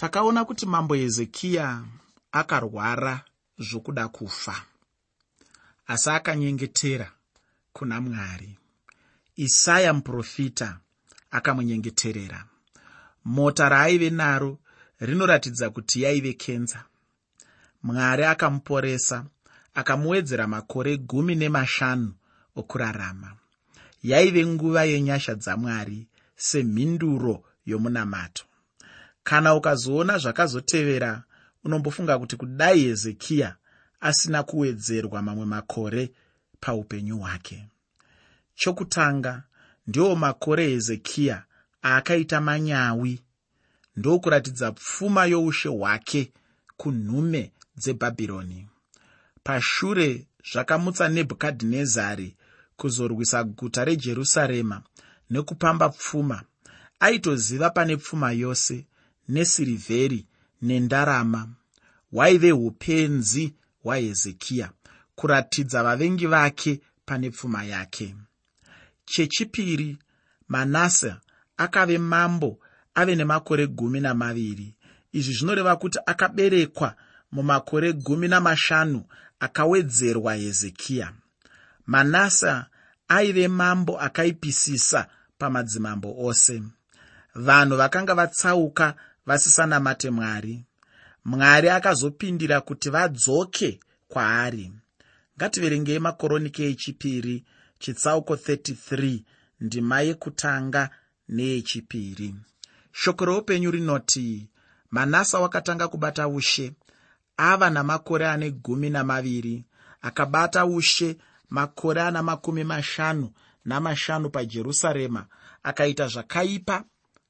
takaona kuti mambo hezekiya akarwara zvokuda kufa. Asi akanyengetera kuna mwari. Isaya muprofita akamunyengeterera mota raaive naro rinoratidza kuti yaive kenza. Mwari akamuporesa akamuwedzera makore gumi nemashanu okurarama. Yaive nguva yenyasha dzamwari semhinduro yomunamato kana ukazoona zvakazotevera unombofunga kuti kudai hezekiya asina kuwedzerwa mamwe makore paupenyu hwake. Chokutanga ndiwo makore hezekiya aakaita manyawi. Ndokuratidza pfuma youshe hwake kunhume dzebhabhironi. Pashure zvakamutsa nebhukadhinezari kuzorwisa guta rejerusarema nekupamba pfuma aitoziva pane pfuma yose nesirivheri nendarama. Hwaive upenzi hwahezekiya kuratidza vavengi vake pane pfuma yake. Chechipiri manase akave mambo ave nemakore gumi namaviri. Izvi zvinoreva kuti akaberekwa mumakore gumi namashanu akawedzerwa hezekiya. Manase aive mambo akaipisisa pamadzimambo ose. Vanhu vakanga vatsauka vasisanamate mwari. Mwari akazopindira kuti vadzoke kwaari. Ngativerengei makoronike echipiri chitsauko 33 ndima yekutanga neyechipiri. Shoko roupenyu rinoti manasa wakatanga kubata ushe ava namakore ane gumi namaviri akabata ushe makore ana makumi mashanu namashanu pajerusarema akaita zvakaipa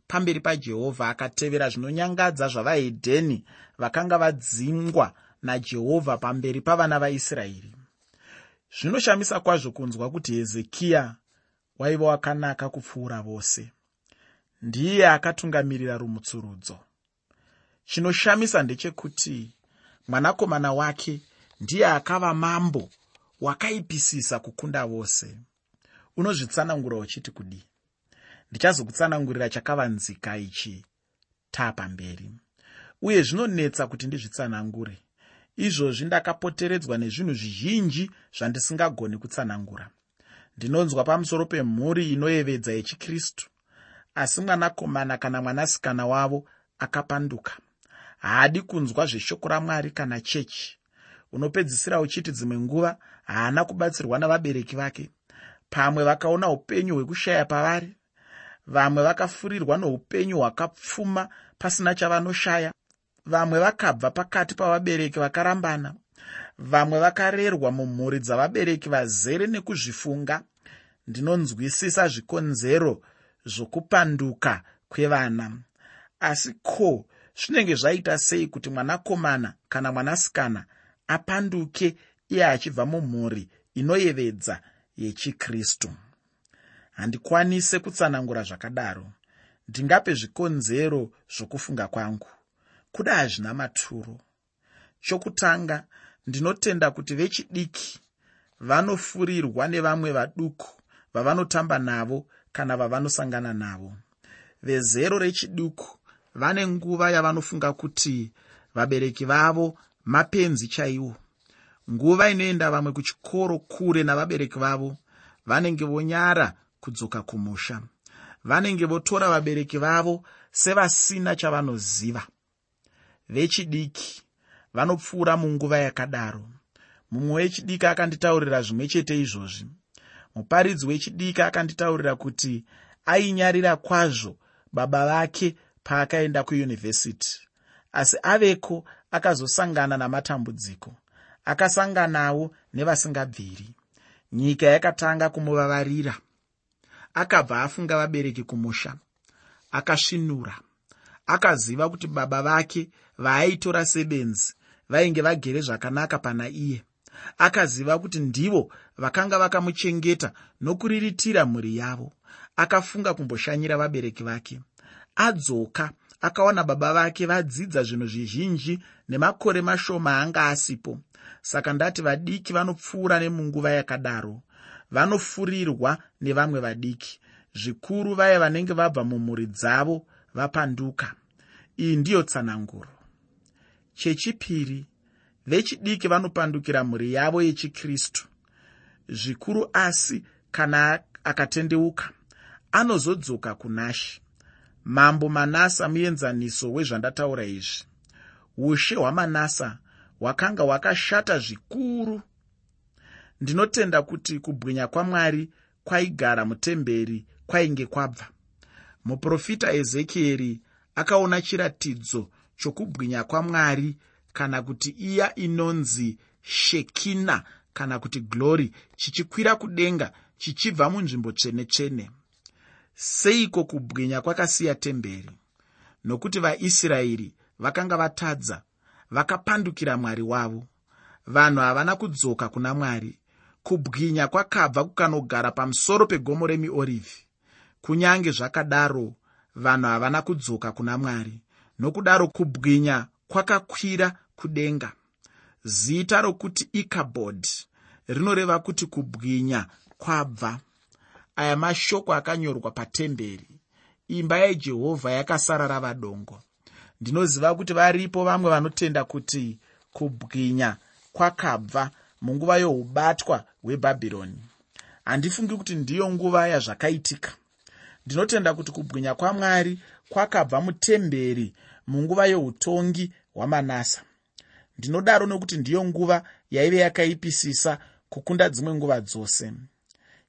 pamberi pajehovha akatevera zvinonyangadza zvavahedheni vakanga vadzingwa najehovha pamberi pavana vaisraeri. Zvinoshamisa kwazvo kunzwa kuti hezekiya waiva wakanaka kupfuura vose. Ndiye akatungamirira rumutsurudzo. Chinoshamisa ndechekuti mwanakomana wake ndiye akava mambo wakaipisisa kukunda vose. Unozvitsanangura uchiti kudii ndichazokutsanangurira chakavanzika ichi. Taapamberi uye zvinonetsa kuti ndizvitsanangure. Izvozvi ndakapoteredzwa nezvinhu zvizhinji zvandisingagoni kutsanangura. Ndinonzwa pamusoro pemhuri inoyevedza yechikristu. Asi mwanakomana kana mwanasikana wavo akapanduka. Haadi kunzwa zveshoko ramwari kana chechi. Unopedzisira uchiti dzimwe nguva haana kubatsirwa navabereki vake. Pamwe vakaona upenyu hwekushaya pavari vamwe vakafurirwa noupenyu hwakapfuma pasina chavanoshaya. Vamwe vakabva pakati pavabereki vakarambana. Vamwe vakarerwa mumhuri dzavabereki vazere nekuzvifunga. Ndinonzwisisa zvikonzero zvokupanduka kwevana. Asi ko zvinenge zvaita sei kuti mwanakomana kana mwanasikana apanduke iye achibva mumhuri inoyevedza yechikristu handikwanise kutsanangura zvakadaro. Ndingape zvikonzero zvokufunga kwangu. Kuda hazvina maturo. Chokutanga ndinotenda kuti vechidiki vanofurirwa nevamwe vaduku vavanotamba navo kana vavanosangana navo. Vezero rechiduku vane nguva yavanofunga kuti vabereki vavo mapenzi chaiwo. Nguva inoenda vamwe kuchikoro kure navabereki vavo vanenge vonyara kudzoka kumusha. Vanenge votora vabereki vavo sevasina chavanoziva. Vechidiki vanopfuura munguva yakadaro. Mumwe wechidiki akanditaurira zvimwe chete izvozvi. Muparidzi wechidiki akanditaurira kuti ainyarira kwazvo baba vake paakaenda kuyunivhesiti. Asi aveko akazosangana namatambudziko akasanganawo nevasingabviri. Nyika yakatanga kumuvavarira akabva afunga vabereki kumusha akasvinura akaziva kuti baba vake vaaitora sebenzi vainge vagere zvakanaka pana iye. Akaziva kuti ndivo vakanga vakamuchengeta nokuriritira mhuri yavo. Akafunga kumboshanyira vabereki vake. Adzoka akaona baba vake vadzidza zvinhu zvizhinji nemakore mashoma anga asipo. Saka ndati vadiki vanopfuura nemunguva yakadaro vanofurirwa nevamwe vadiki. Zvikuru vaya vanenge vabva mumhuri dzavo vapanduka. Iyi ndiyo tsananguro. Chechipiri vechidiki vanopandukira mhuri yavo yechikristu. Zvikuru asi kana akatendeuka anozodzoka kunashi mambo manasa muenzaniso wezvandataura izvi. Ushe hwamanasa hwakanga hwakashata zvikuru ndinotenda kuti kubwinya kwamwari kwaigara mutemberi kwainge kwabva. Muprofita ezekieri akaona chiratidzo chokubwinya kwamwari kana kuti iya inonzi shekina kana kuti glory chichikwira kudenga chichibva munzvimbo tsvene-tsvene. Seiko kubwinya kwakasiya temberi? Nokuti vaisraeri vakanga vatadza vakapandukira mwari wavo. Vanhu havana kudzoka kuna mwari kubwinya kwakabva kukanogara pamusoro pegomo remiorivhi. Kunyange zvakadaro vanhu havana kudzoka kuna mwari nokudaro kubwinya kwakakwira kudenga. Zita rokuti ikabod rinoreva kuti kubwinya kwabva. Aya mashoko akanyorwa patemberi. Imba yajehovha yakasara rava dongo ndinoziva kuti varipo vamwe vanotenda kuti kubwinya kwakabva munguva youbatwa hwebhabhironi. Handifungi kuti ndiyo nguva yazvakaitika. Ndinotenda kuti kubwinya kwamwari kwakabva mutemberi munguva yeutongi hwamanasa ndinodaro nokuti ndiyo nguva yaive yakaipisisa kukunda dzimwe nguva dzose.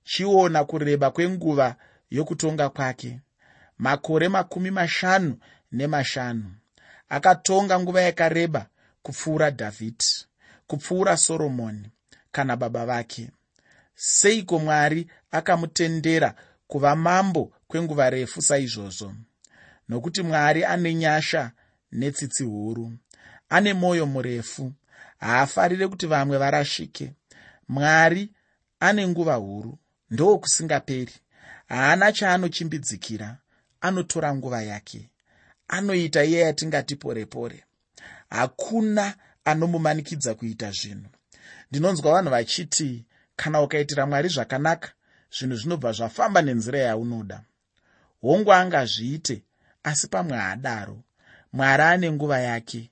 Chiona kureba kwenguva yokutonga kwake. Makore makumi mashanu nemashanu. Akatonga nguva yakareba kupfuura dhavhidhi kupfuura soromoni kana baba vake. Seiko mwari akamutendera kuva mambo kwenguva refu saizvozvo? Nokuti mwari ane nyasha netsitsi huru ane mwoyo murefu haafarire kuti vamwe varashike. Mwari ane nguva huru ndokusingaperi haana chaanochimbidzikira anotora nguva yake anoita iye yatingati pore pore. Hakuna anomumanikidza kuita zvinhu. Ndinonzwa vanhu vachiti kana ukaitira mwari zvakanaka zvinhu zvinobva zvafamba nenzira yaunoda. Hongu angazviite asi pamwe haadaro. Mwari ane nguva yake.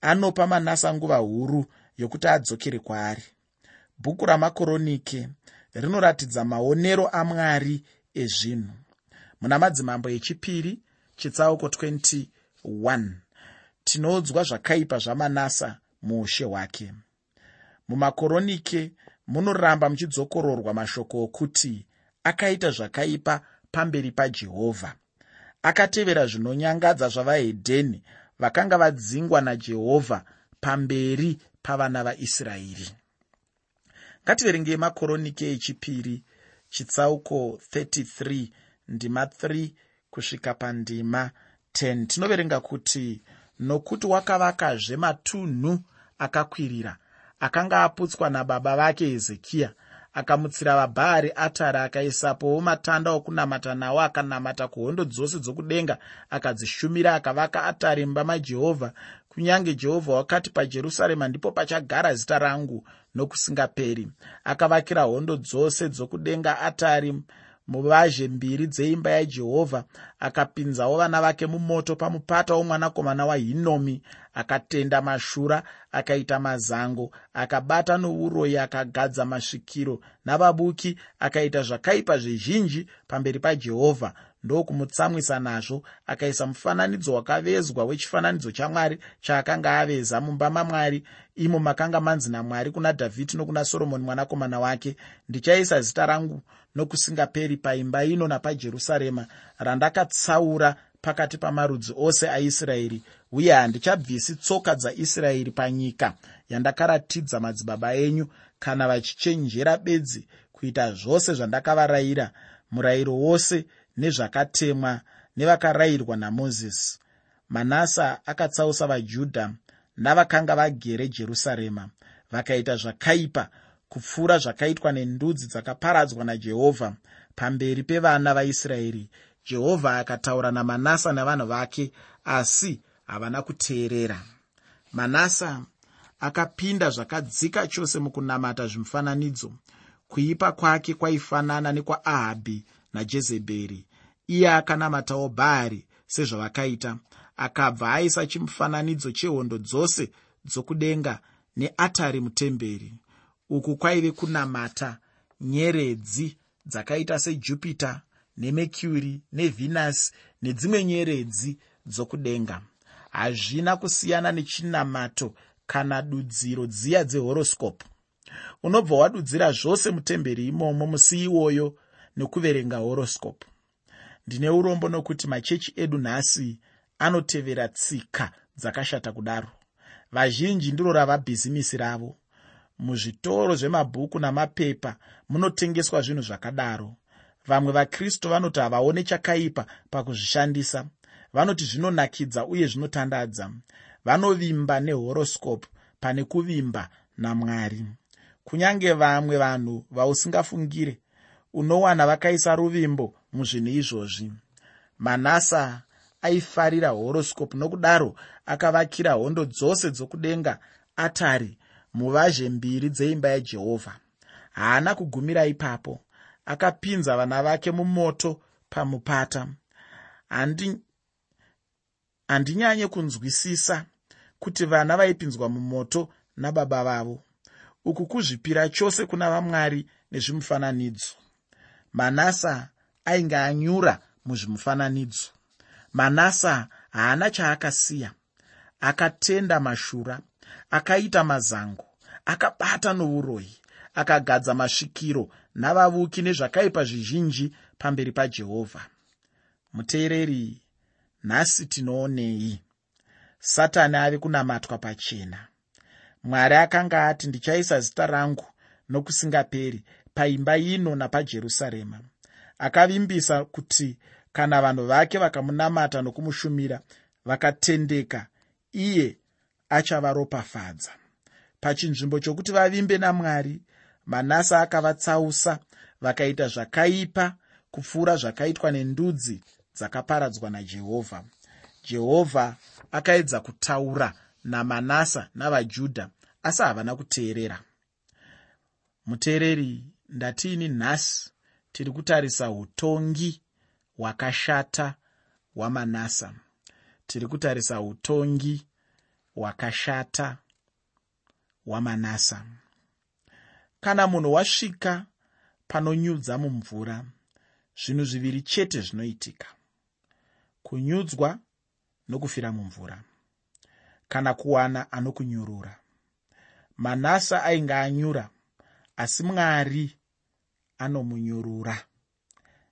Anopa manasa nguva huru yokuti adzokere kwaari. Bhuku ramakoronike rinoratidza maonero amwari ezvinhu. Muna madzimambo echipiri chitsauko 21 tinodzwa zvakaipa zvamanasa muushe hwake mumakoronike munoramba muchidzokororwa mashoko okuti akaita zvakaipa pamberi pajehovha akatevera zvinonyangadza zvavahedheni vakanga vadzingwa najehovha pamberi pavana vaisraeri. Ngativerengei makoronike echipiri chitsauko 33 ndima 3 kusvika pandima 10 tinoverenga kuti nokuti wakavakazve matunhu akakwirira akanga aputswa nababa vake hezekiya akamutsira vabhaari atari akaisapowo matanda okunamata nawo akanamata kuhondo dzose dzokudenga akadzishumira akavaka atari mumba majehovha. Kunyange jehovha wakati pajerusarema ndipo pachagara zita rangu nokusingaperi akavakira hondo dzose dzokudenga atari muvazhe mbiri dzeimba yajehovha akapinzawo vana vake mumoto pamupata womwanakomana wahinomi akatenda mashura akaita mazango akabata nouroyi akagadza masvikiro navabuki akaita zvakaipa zvezhinji pamberi pajehovha ndokumutsamwisa nazvo akaisa mufananidzo wakavezwa wechifananidzo chamwari chaakanga aveza mumba mamwari imo makanga manzi namwari kuna dhavhidhi nokuna soromoni mwanakomana wake. Ndichaisa zita rangu nokusingaperi paimba ino napajerusarema randakatsaura pakati pamarudzi ose aisraeri uye handichabvisi tsoka dzaisraeri panyika yandakaratidza madzibaba enyu kana vachichenjera bedzi kuita zvose zvandakavarayira. Murayiro wose nezvakatemwa nevakarayirwa namozisi. Manasa akatsausa vajudha navakanga vagere jerusarema vakaita zvakaipa kupfuura zvakaitwa nendudzi dzakaparadzwa najehovha pamberi pevana vaisraeri. Jehovha akataura namanasa navanhu vake asi havana kuteerera. Manasa akapinda zvakadzika chose mukunamata zvimufananidzo kuipa kwake kwaifanana nekwaAhabhi najezebheri. Iye akanamatawo bhaari sezvavakaita. Akabva aisa chimufananidzo chehondo dzose dzokudenga neatari mutemberi. Uku kwaive kunamata nyeredzi dzakaita sejupita nemercury nevhenasi nedzimwe nyeredzi dzokudenga. Hazvina kusiyana nechinamato kana dudziro dziya dzehoroscope unobva wadudzira zvose mutemberi imomo musi iwoyo nekuverenga horoscope. Ndine urombo nokuti machechi edu nhasi anotevera tsika dzakashata kudaro. Vazhinji ndiro rava bhizimisi ravo. Muzvitoro zvemabhuku namapepa munotengeswa zvinhu zvakadaro. Vamwe vakristu vanoti havaone chakaipa pakuzvishandisa. Vanoti zvinonakidza uye zvinotandadza. Vanovimba nehoroscope pane kuvimba namwari. Kunyange vamwe vanhu vausingafungire unowana vakaisa ruvimbo muzvinhu izvozvi. Manasa aifarira horoscope nokudaro akavakira hondo dzose dzokudenga atari muvazhe mbiri dzeimba yajehovha haana kugumira ipapo. Akapinza vana vake mumoto pamupata. Handinyanye kunzwisisa kuti vana vaipinzwa mumoto nababa vavo. Uku kuzvipira chose kuna vamwari nezvimufananidzo manasa ainge anyura muzvimufananidzo. Manasa haana chaakasiya. Akatenda mashura akaita mazango akabata nouroyi akagadza masvikiro navavuki nezvakaipa zvizhinji pamberi pajehovha. Muteereri nhasi tinoonei. Satani ave kunamatwa pachena. Mwari akanga ati ndichaisa zita rangu nokusingaperi paimba ino napajerusarema akavimbisa kuti kana vanhu vake vakamunamata nokumushumira vakatendeka iye achavaropafadza. Pachinzvimbo chokuti vavimbe namwari manasa akavatsausa vakaita zvakaipa kupfuura zvakaitwa nendudzi dzakaparadzwa najehovha. Jehovha akaedza kutaura namanasa navajudha asi havana kuteerera. Muteereri ndatiini nhasi? Tiri kutarisa utongi hwakashata hwamanasa tiri kutarisa utongi hwakashata hwamanasa kana munhu wasvika panonyudza mumvura zvinhu zviviri chete zvinoitika. Kunyudzwa nokufira mumvura kana kuwana anokunyurura. Manasa ainge anyura asi mwari anomunyurura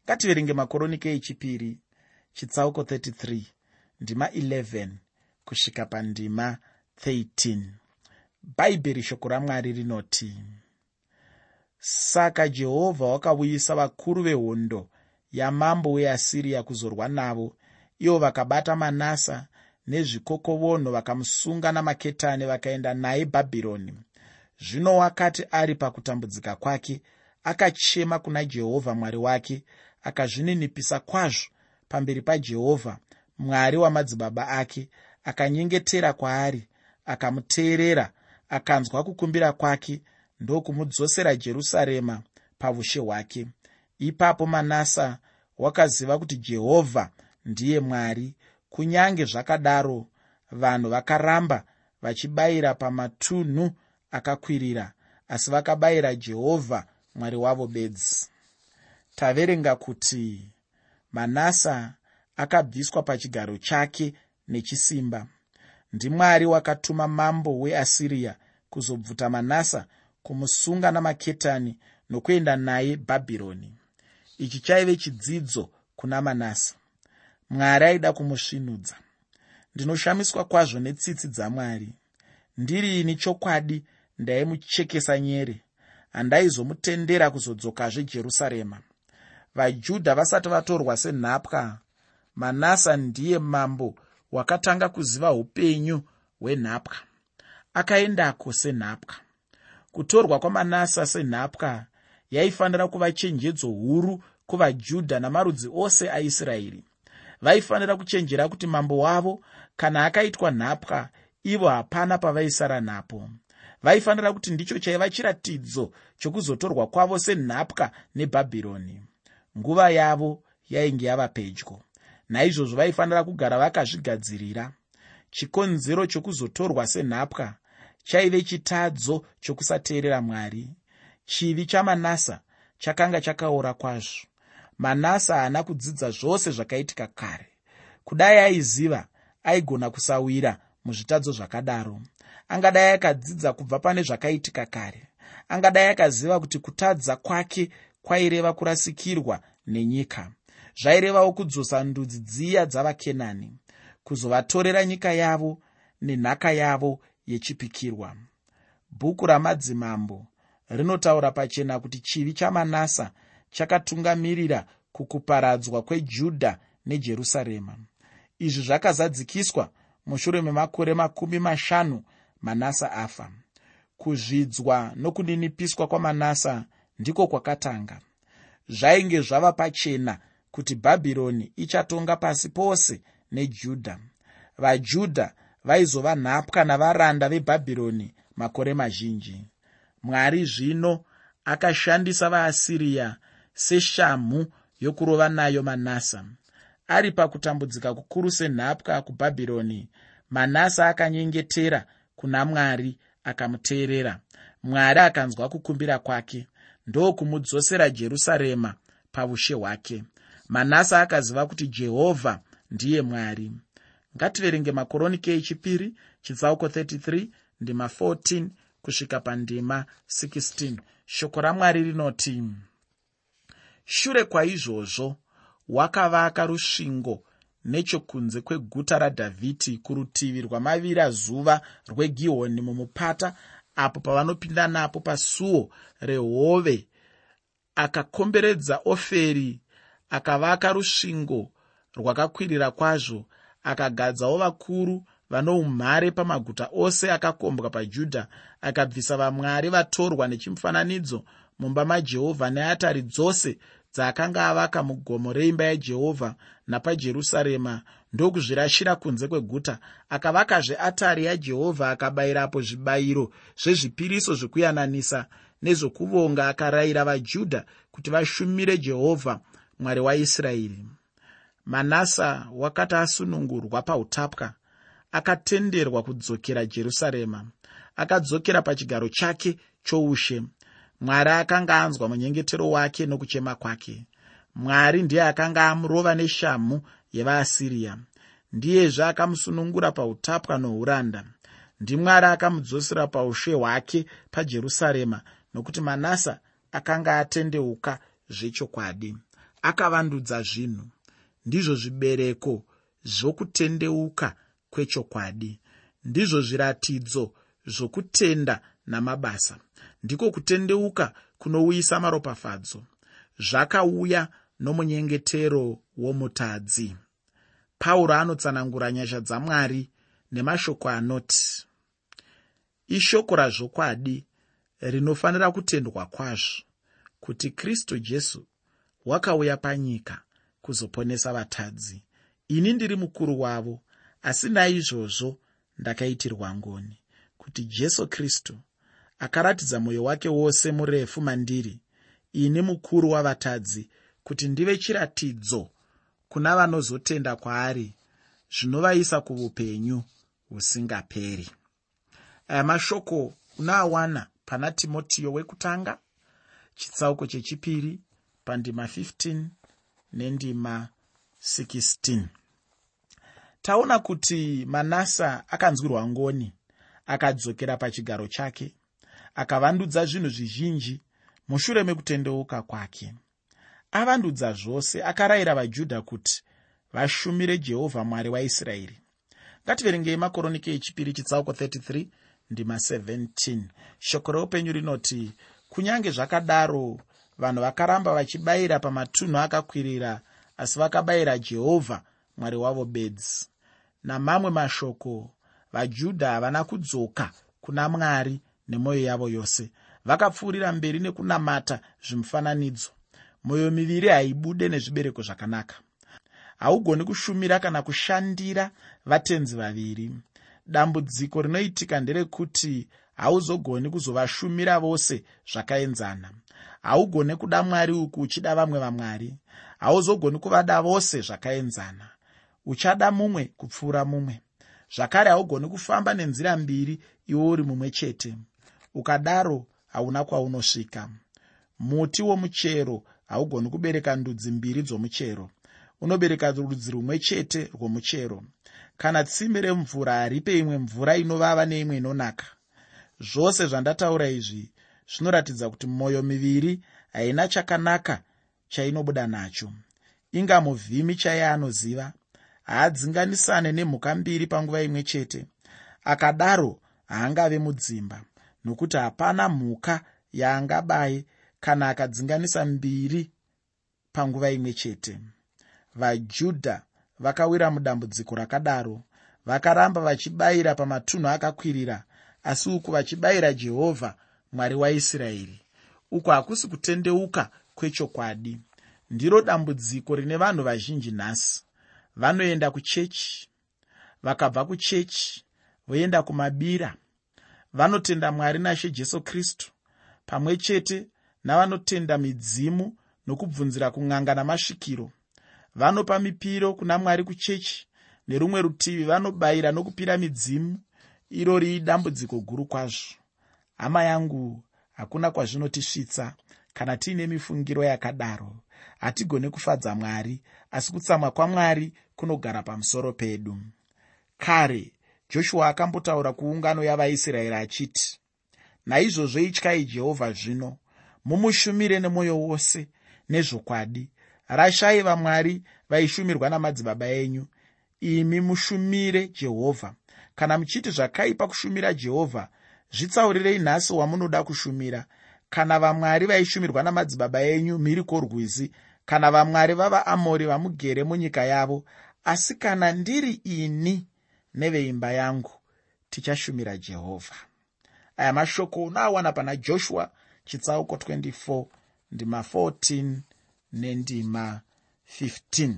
ngativerenge makoronike echipiri chitsauko 33 ndima 11 kusvika pandima 13 bhaibheri shoko ramwari rinoti saka jehovha wakauyisa vakuru vehondo yamambo weasiriya kuzorwa navo. Ivo vakabata manasa nezvikokovonho vakamusunga namaketani vakaenda naye bhabhironi zvino wakati ari pakutambudzika kwake akachema kuna jehovha mwari wake akazvininipisa kwazvo pamberi pajehovha mwari wamadzibaba ake akanyengetera kwaari akamuteerera akanzwa kukumbira kwake ndokumudzosera jerusarema paushe hwake. Ipapo manasa wakaziva kuti jehovha ndiye mwari. Kunyange zvakadaro vanhu vakaramba vachibayira pamatunhu akakwirira asi vakabayira jehovha mwari wavo bedzi. Taverenga kuti manasa akabviswa pachigaro chake nechisimba. Ndimwari wakatuma mambo weasiriya kuzobvuta manasa kumusunga namaketani nokuenda naye bhabhironi. Ichi chaive chidzidzo kuna manasa mwari aida kumusvinudza. Ndinoshamiswa kwazvo netsitsi dzamwari ndirini chokwadi ndaimuchekesa nyere handaizomutendera kuzodzokazve jerusarema. Vajudha vasati vatorwa senhapwa manasa ndiye mambo wakatanga kuziva upenyu hwenhapwa. Akaendako senhapwa kutorwa kwamanasa senhapwa yaifanira kuva chenjedzo huru kuvajudha namarudzi ose aisraeri. Vaifanira kuchenjera kuti mambo wavo kana akaitwa nhapwa ivo hapana pavaisara napo vaifanira kuti ndicho chaiva chiratidzo chokuzotorwa kwavo senhapwa nebhabhironi. Nguva yavo yainge yava pedyo. Naizvozvo vaifanira kugara vakazvigadzirira. Chikonzero chokuzotorwa senhapwa chaive chitadzo chokusateerera mwari. Chivi chamanasa chakanga chakaora kwazvo. Manasa haana kudzidza zvose zvakaitika kare. Kudai aiziva aigona kusawira muzvitadzo zvakadaro angadai akadzidza kubva pane zvakaitika kare. Angadai akaziva kuti kutadza kwake kwaireva kurasikirwa nenyika. Zvairevawo kudzosa ndudzi dziya dzavakenani kuzovatorera nyika yavo nenhaka yavo yechipikirwa. Bhuku ramadzimambo rinotaura pachena kuti chivi chamanasa chakatungamirira kukuparadzwa kwejudha nejerusarema. Izvi zvakazadzikiswa mushure memakore makumi mashanu manasa afa. Kuzvidzwa nokuninipiswa kwamanasa ndiko kwakatanga. Zvainge zvava pachena kuti bhabhironi ichatonga pasi pose nejudha. Vajudha vaizova nhapwa navaranda vebhabhironi makore mazhinji. Mwari zvino akashandisa vaasiriya seshamhu yokurova nayo manasa. Ari pakutambudzika kukuru senhapwa kubhabhironi manasa akanyengetera kuna mwari akamuteerera. Mwari akanzwa kukumbira kwake ndokumudzosera jerusarema paushe hwake. Manasa akaziva kuti jehovha ndiye mwari. Ngativerenge makoroniki echipiri chitsauko 33 ndima 14 kusvika pandima 16 shoko ramwari rinoti shure kwaizvozvo wakavaka rusvingo nechokunze kweguta radhavhidhi kurutivi rwamavira zuva rwegihoni mumupata apo pavanopinda napo pasuo rehove akakomberedza oferi akavaka rusvingo rwakakwirira kwazvo akagadzawo vakuru vano umhare pamaguta ose akakombwa pajudha akabvisa vamwari vatorwa nechimufananidzo mumba majehovha neatari dzose dzaakanga avaka mugomo reimba yajehovha napajerusarema ndokuzvirashira kunze kweguta. Akavakazve atari yajehovha akabayirapo zvibayiro zvezvipiriso zvekuyananisa nezvokuvonga akarayira vajudha kuti vashumire jehovha mwari waisraeri manasa wakati asunungurwa pautapwa akatenderwa kudzokera jerusarema. Akadzokera pachigaro chake choushe mwari akanga anzwa munyengetero wake nokuchema kwake. Mwari ndiye akanga amurova neshamhu yevaasiriya ndiyezve akamusunungura pautapwa nouranda. Ndimwari akamudzosera paushe hwake pajerusarema nokuti manasa akanga atendeuka zvechokwadi. Akavandudza zvinhu. Ndizvo zvibereko zvokutendeuka kwechokwadi. Ndizvo zviratidzo zvokutenda namabasa ndiko kutendeuka kunouyisa maropafadzo zvakauya nomunyengetero womutadzi. Pauro anotsanangura nyasha dzamwari nemashoko anoti ishoko razvokwadi rinofanira kutendwa kwazvo kuti kristu jesu wakauya panyika kuzoponesa vatadzi. Ini ndiri mukuru wavo asi naizvozvo ndakaitirwa ngoni kuti jesu kristu akaratidza mwoyo wake wose murefu mandiri ini mukuru wavatadzi kuti ndive chiratidzo kuna vanozotenda kwaari zvinovaisa kuupenyu husingaperi. Aya mashoko unaawana pana timotiyo wekutanga chitsauko chechipiri pandima 15 nendima 16 taona kuti manasa akanzwirwa ngoni akadzokera pachigaro chake akavandudza zvinhu zvizhinji mushure mekutendeuka kwake. Avandudza zvose akarayira vajudha kuti vashumire jehovha mwari waisraeri ngativerengei makoroniki echipiri chitsauko 33 ndima 17 shoko reupenyu rinoti kunyange zvakadaro vanhu vakaramba vachibayira pamatunhu akakwirira asi vakabayira jehovha mwari wavo bedzi. Namamwe mashoko vajudha havana kudzoka kuna mwari nemwoyo yavo yose. Vakapfuurira mberi nekunamata zvimufananidzo. Mwoyo miviri haibude nezvibereko zvakanaka. Haugoni kushumira kana kushandira vatenzi vaviri. Dambudziko rinoitika nderekuti hauzogoni kuzovashumira vose zvakaenzana. Haugone kuda mwari uku uchida vamwe vamwari. Hauzogoni kuvada vose zvakaenzana. Uchada mumwe kupfuura mumwe. Zvakare haugoni kufamba nenzira mbiri iwo uri mumwe chete ukadaro hauna kwaunosvika. Muti womuchero haugoni kubereka ndudzi mbiri dzomuchero. Unobereka rudzi rumwe chete rwomuchero. Kana tsime remvura haripe imwe mvura inovava neimwe inonaka. Zvose zvandataura izvi zvinoratidza kuti mwoyo miviri haina chakanaka chainobuda nacho. Inga muvhimi chaiye anoziva. Haadzinganisane nemhuka mbiri panguva imwe chete. Akadaro haangave mudzimba nokuti hapana mhuka yaangabaye kana akadzinganisa mbiri panguva imwe chete. Vajudha vakawira mudambudziko rakadaro vakaramba vachibayira pamatunhu akakwirira asi uku vachibayira jehovha mwari waisraeri uku hakusi kutendeuka kwechokwadi. Ndiro dambudziko rine vanhu vazhinji nhasi. Vanoenda kuchechi vakabva kuchechi voenda kumabira vanotenda mwari nashe jesu kristu pamwe chete navanotenda midzimu nokubvunzira kun'anga namasvikiro vanopa mipiro kuna mwari kuchechi nerumwe rutivi vanobayira nokupira midzimu irori idambudziko guru kwazvo. Hama yangu hakuna kwazvinotisvitsa kana tiine mifungiro yakadaro hatigone kufadza mwari asi kutsamwa kwamwari kunogara pamusoro pedu. Kare joshua akambotaura kuungano yavaisraeri achiti naizvozvo ityai jehovha zvino mumushumire nemwoyo wose nezvokwadi. Rashai vamwari vaishumirwa namadzibaba enyu. Imi mushumire jehovha. Kana muchiti zvakaipa kushumira jehovha zvitsaurirei nhasi wamunoda kushumira. Kana vamwari vaishumirwa namadzibaba enyu mhiri kworwizi. Kana vamwari vavaamori vamugere munyika yavo asi kana ndiri ini neveimba yangu tichashumira jehovha. Aya mashoko unoawana pana joshua chitsauko 24 ndima 14 nendima 15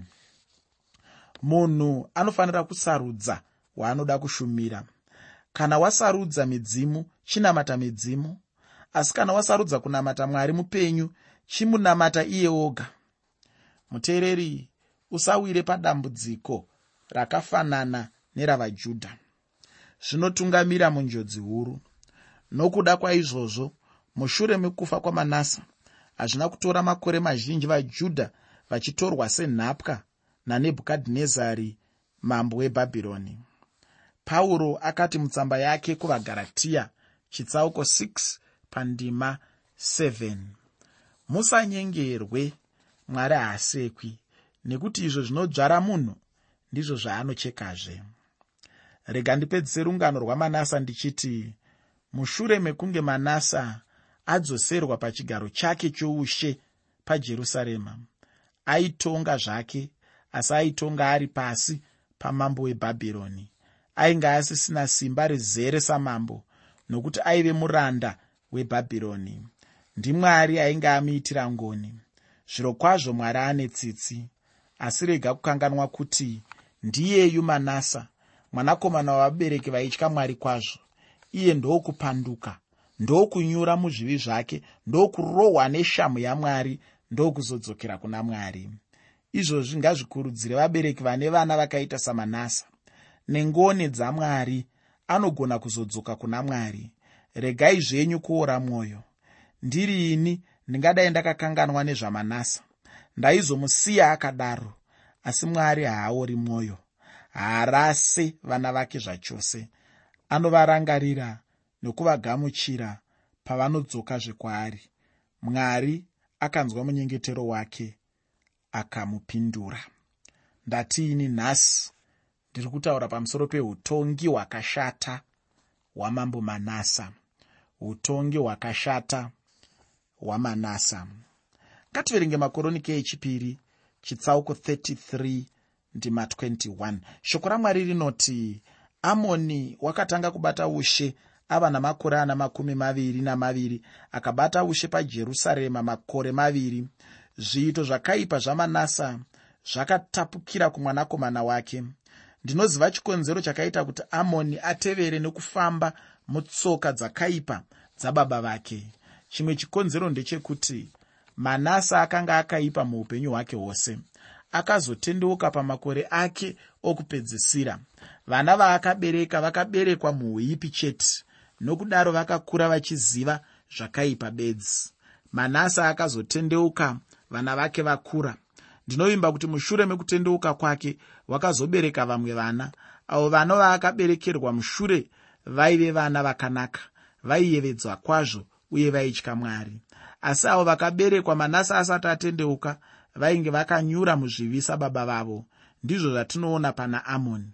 munhu anofanira kusarudza waanoda kushumira. Kana wasarudza midzimu chinamata midzimu. Asi kana wasarudza kunamata mwari mupenyu chimunamata iye oga muteereri usawire padambudziko rakafanana neravajudha zvinotungamira munjodzi huru. Nokuda kwaizvozvo mushure mekufa kwamanasa hazvina kutora makore mazhinji vajudha vachitorwa senhapwa nanebhukadhinezari mambo webhabhironi. Pauro akati mutsamba yake kuvagaratiya chitsauko 6 pandima 7 musanyengerwe mwari haasekwi nekuti izvo zvinodzvara munhu ndizvo zvaanochekazve rega ndipedzise rungano rwamanasa ndichiti mushure mekunge manasa adzoserwa pachigaro chake choushe pajerusarema aitonga zvake asi aitonga ari pasi pamambo webhabhironi ainge asisina simba rizere samambo nokuti aive muranda webhabhironi. Ndimwari ainge amuitira ngoni. Zviro kwazvo mwari ane tsitsi asi rega kukanganwa kuti ndiyeyu manasa mwanakomana wavabereki vaitya mwari kwazvo. Iye ndokupanduka ndokunyura muzvivi zvake ndokurohwa neshamhu yamwari ndokuzodzokera kuna mwari. Izvozvi ngazvikurudzire vabereki vane vana vakaita samanasa nengoni dzamwari anogona kuzodzoka kuna mwari. Regai zvenyu kuora mwoyo. Ndiri ini ndingadai ndakakanganwa nezvamanasa ndaizomusiya akadaro asi mwari haaori mwoyo haarase vana vake zvachose. Anovarangarira nokuvagamuchira pavanodzoka zvekwaari mwari akanzwa munyengetero wake akamupindura. Ndatiini nhasi? Ndiri kutaura pamusoro peutongi hwakashata hwamambo manasa. Utongi hwakashata hwamanasa. Ngativerenge makoroniki echipiri chitsauko 33 ndima 21 shoko ramwari rinoti amoni wakatanga kubata ushe ava namakore ana makumi maviri namaviri akabata ushe pajerusarema makore maviri. Zviito zvakaipa zvamanasa zvakatapukira kumwanakomana wake. Ndinoziva chikonzero chakaita kuti amoni atevere nekufamba mutsoka dzakaipa dzababa vake. Chimwe chikonzero ndechekuti manasa akanga akaipa muupenyu hwake hwose akazotendeuka pamakore ake okupedzisira. Vana vaakabereka vakaberekwa muhuipi chete nokudaro vakakura vachiziva zvakaipa bedzi. Manasa akazotendeuka vana vake vakura. Ndinovimba kuti mushure mekutendeuka kwake wakazobereka vamwe vana. Avo vana vaakaberekerwa mushure vaive vana vakanaka vaiyevedzwa kwazvo uye vaitya mwari. Asi avo vakaberekwa manasa asati atendeuka vainge vakanyura muzvivi sababa vavo ndizvo zvatinoona pana amoni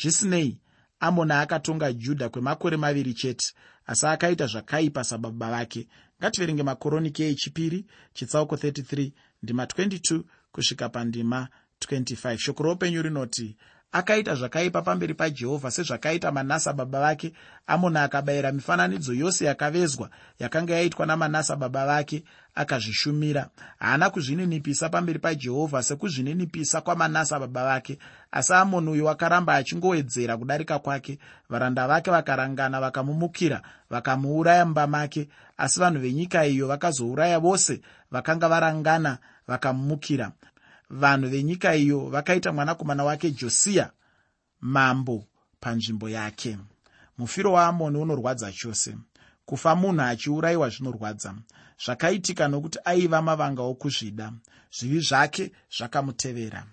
zvisinei amoni akatonga judha kwemakore maviri chete asi akaita zvakaipa sababa vake. Ngativerenge makoroniki echipiri chitsauko 33 ndima 22 kusvika pandima 25 shoko roupenyu rinoti akaita zvakaipa pamberi pajehovha sezvakaita manasa baba vake. Amoni akabayira mifananidzo yose yakavezwa yakanga yaitwa namanasa baba vake akazvishumira. Haana kuzvininipisa pamberi pajehovha sekuzvininipisa kwamanasa baba vake. Asi amoni uyu akaramba achingowedzera kudarika kwake. Varanda vake vakarangana vakamumukira vakamuuraya mumba make. Asi vanhu venyika iyo vakazouraya vose vakanga varangana vakamumukira vanhu venyika iyo vakaita mwanakomana wake josiya mambo panzvimbo yake. Mufiro waamoni unorwadza chose. Kufa munhu achiurayiwa zvinorwadza. Zvakaitika nokuti aiva mavanga okuzvida. Zvivi zvake zvakamutevera.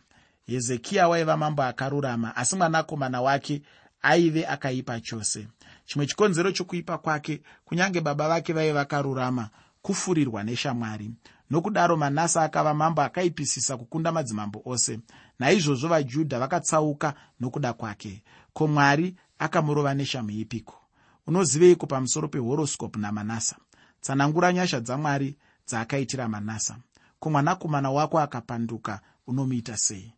Hezekiya waiva mambo akarurama asi mwanakomana wake aive akaipa chose. Chimwe chikonzero chokuipa kwake kunyange baba vake vaive vakarurama kufurirwa neshamwari nokudaro manasa akava mambo akaipisisa kukunda madzimambo ose. Naizvozvo vajudha vakatsauka nokuda kwake. Ko mwari akamurova neshamuipiko unoziveiko pamusoro pehoroscope namanasa tsanangura nyasha dzamwari dzaakaitira manasa ko mwanakomana wako akapanduka unomuita sei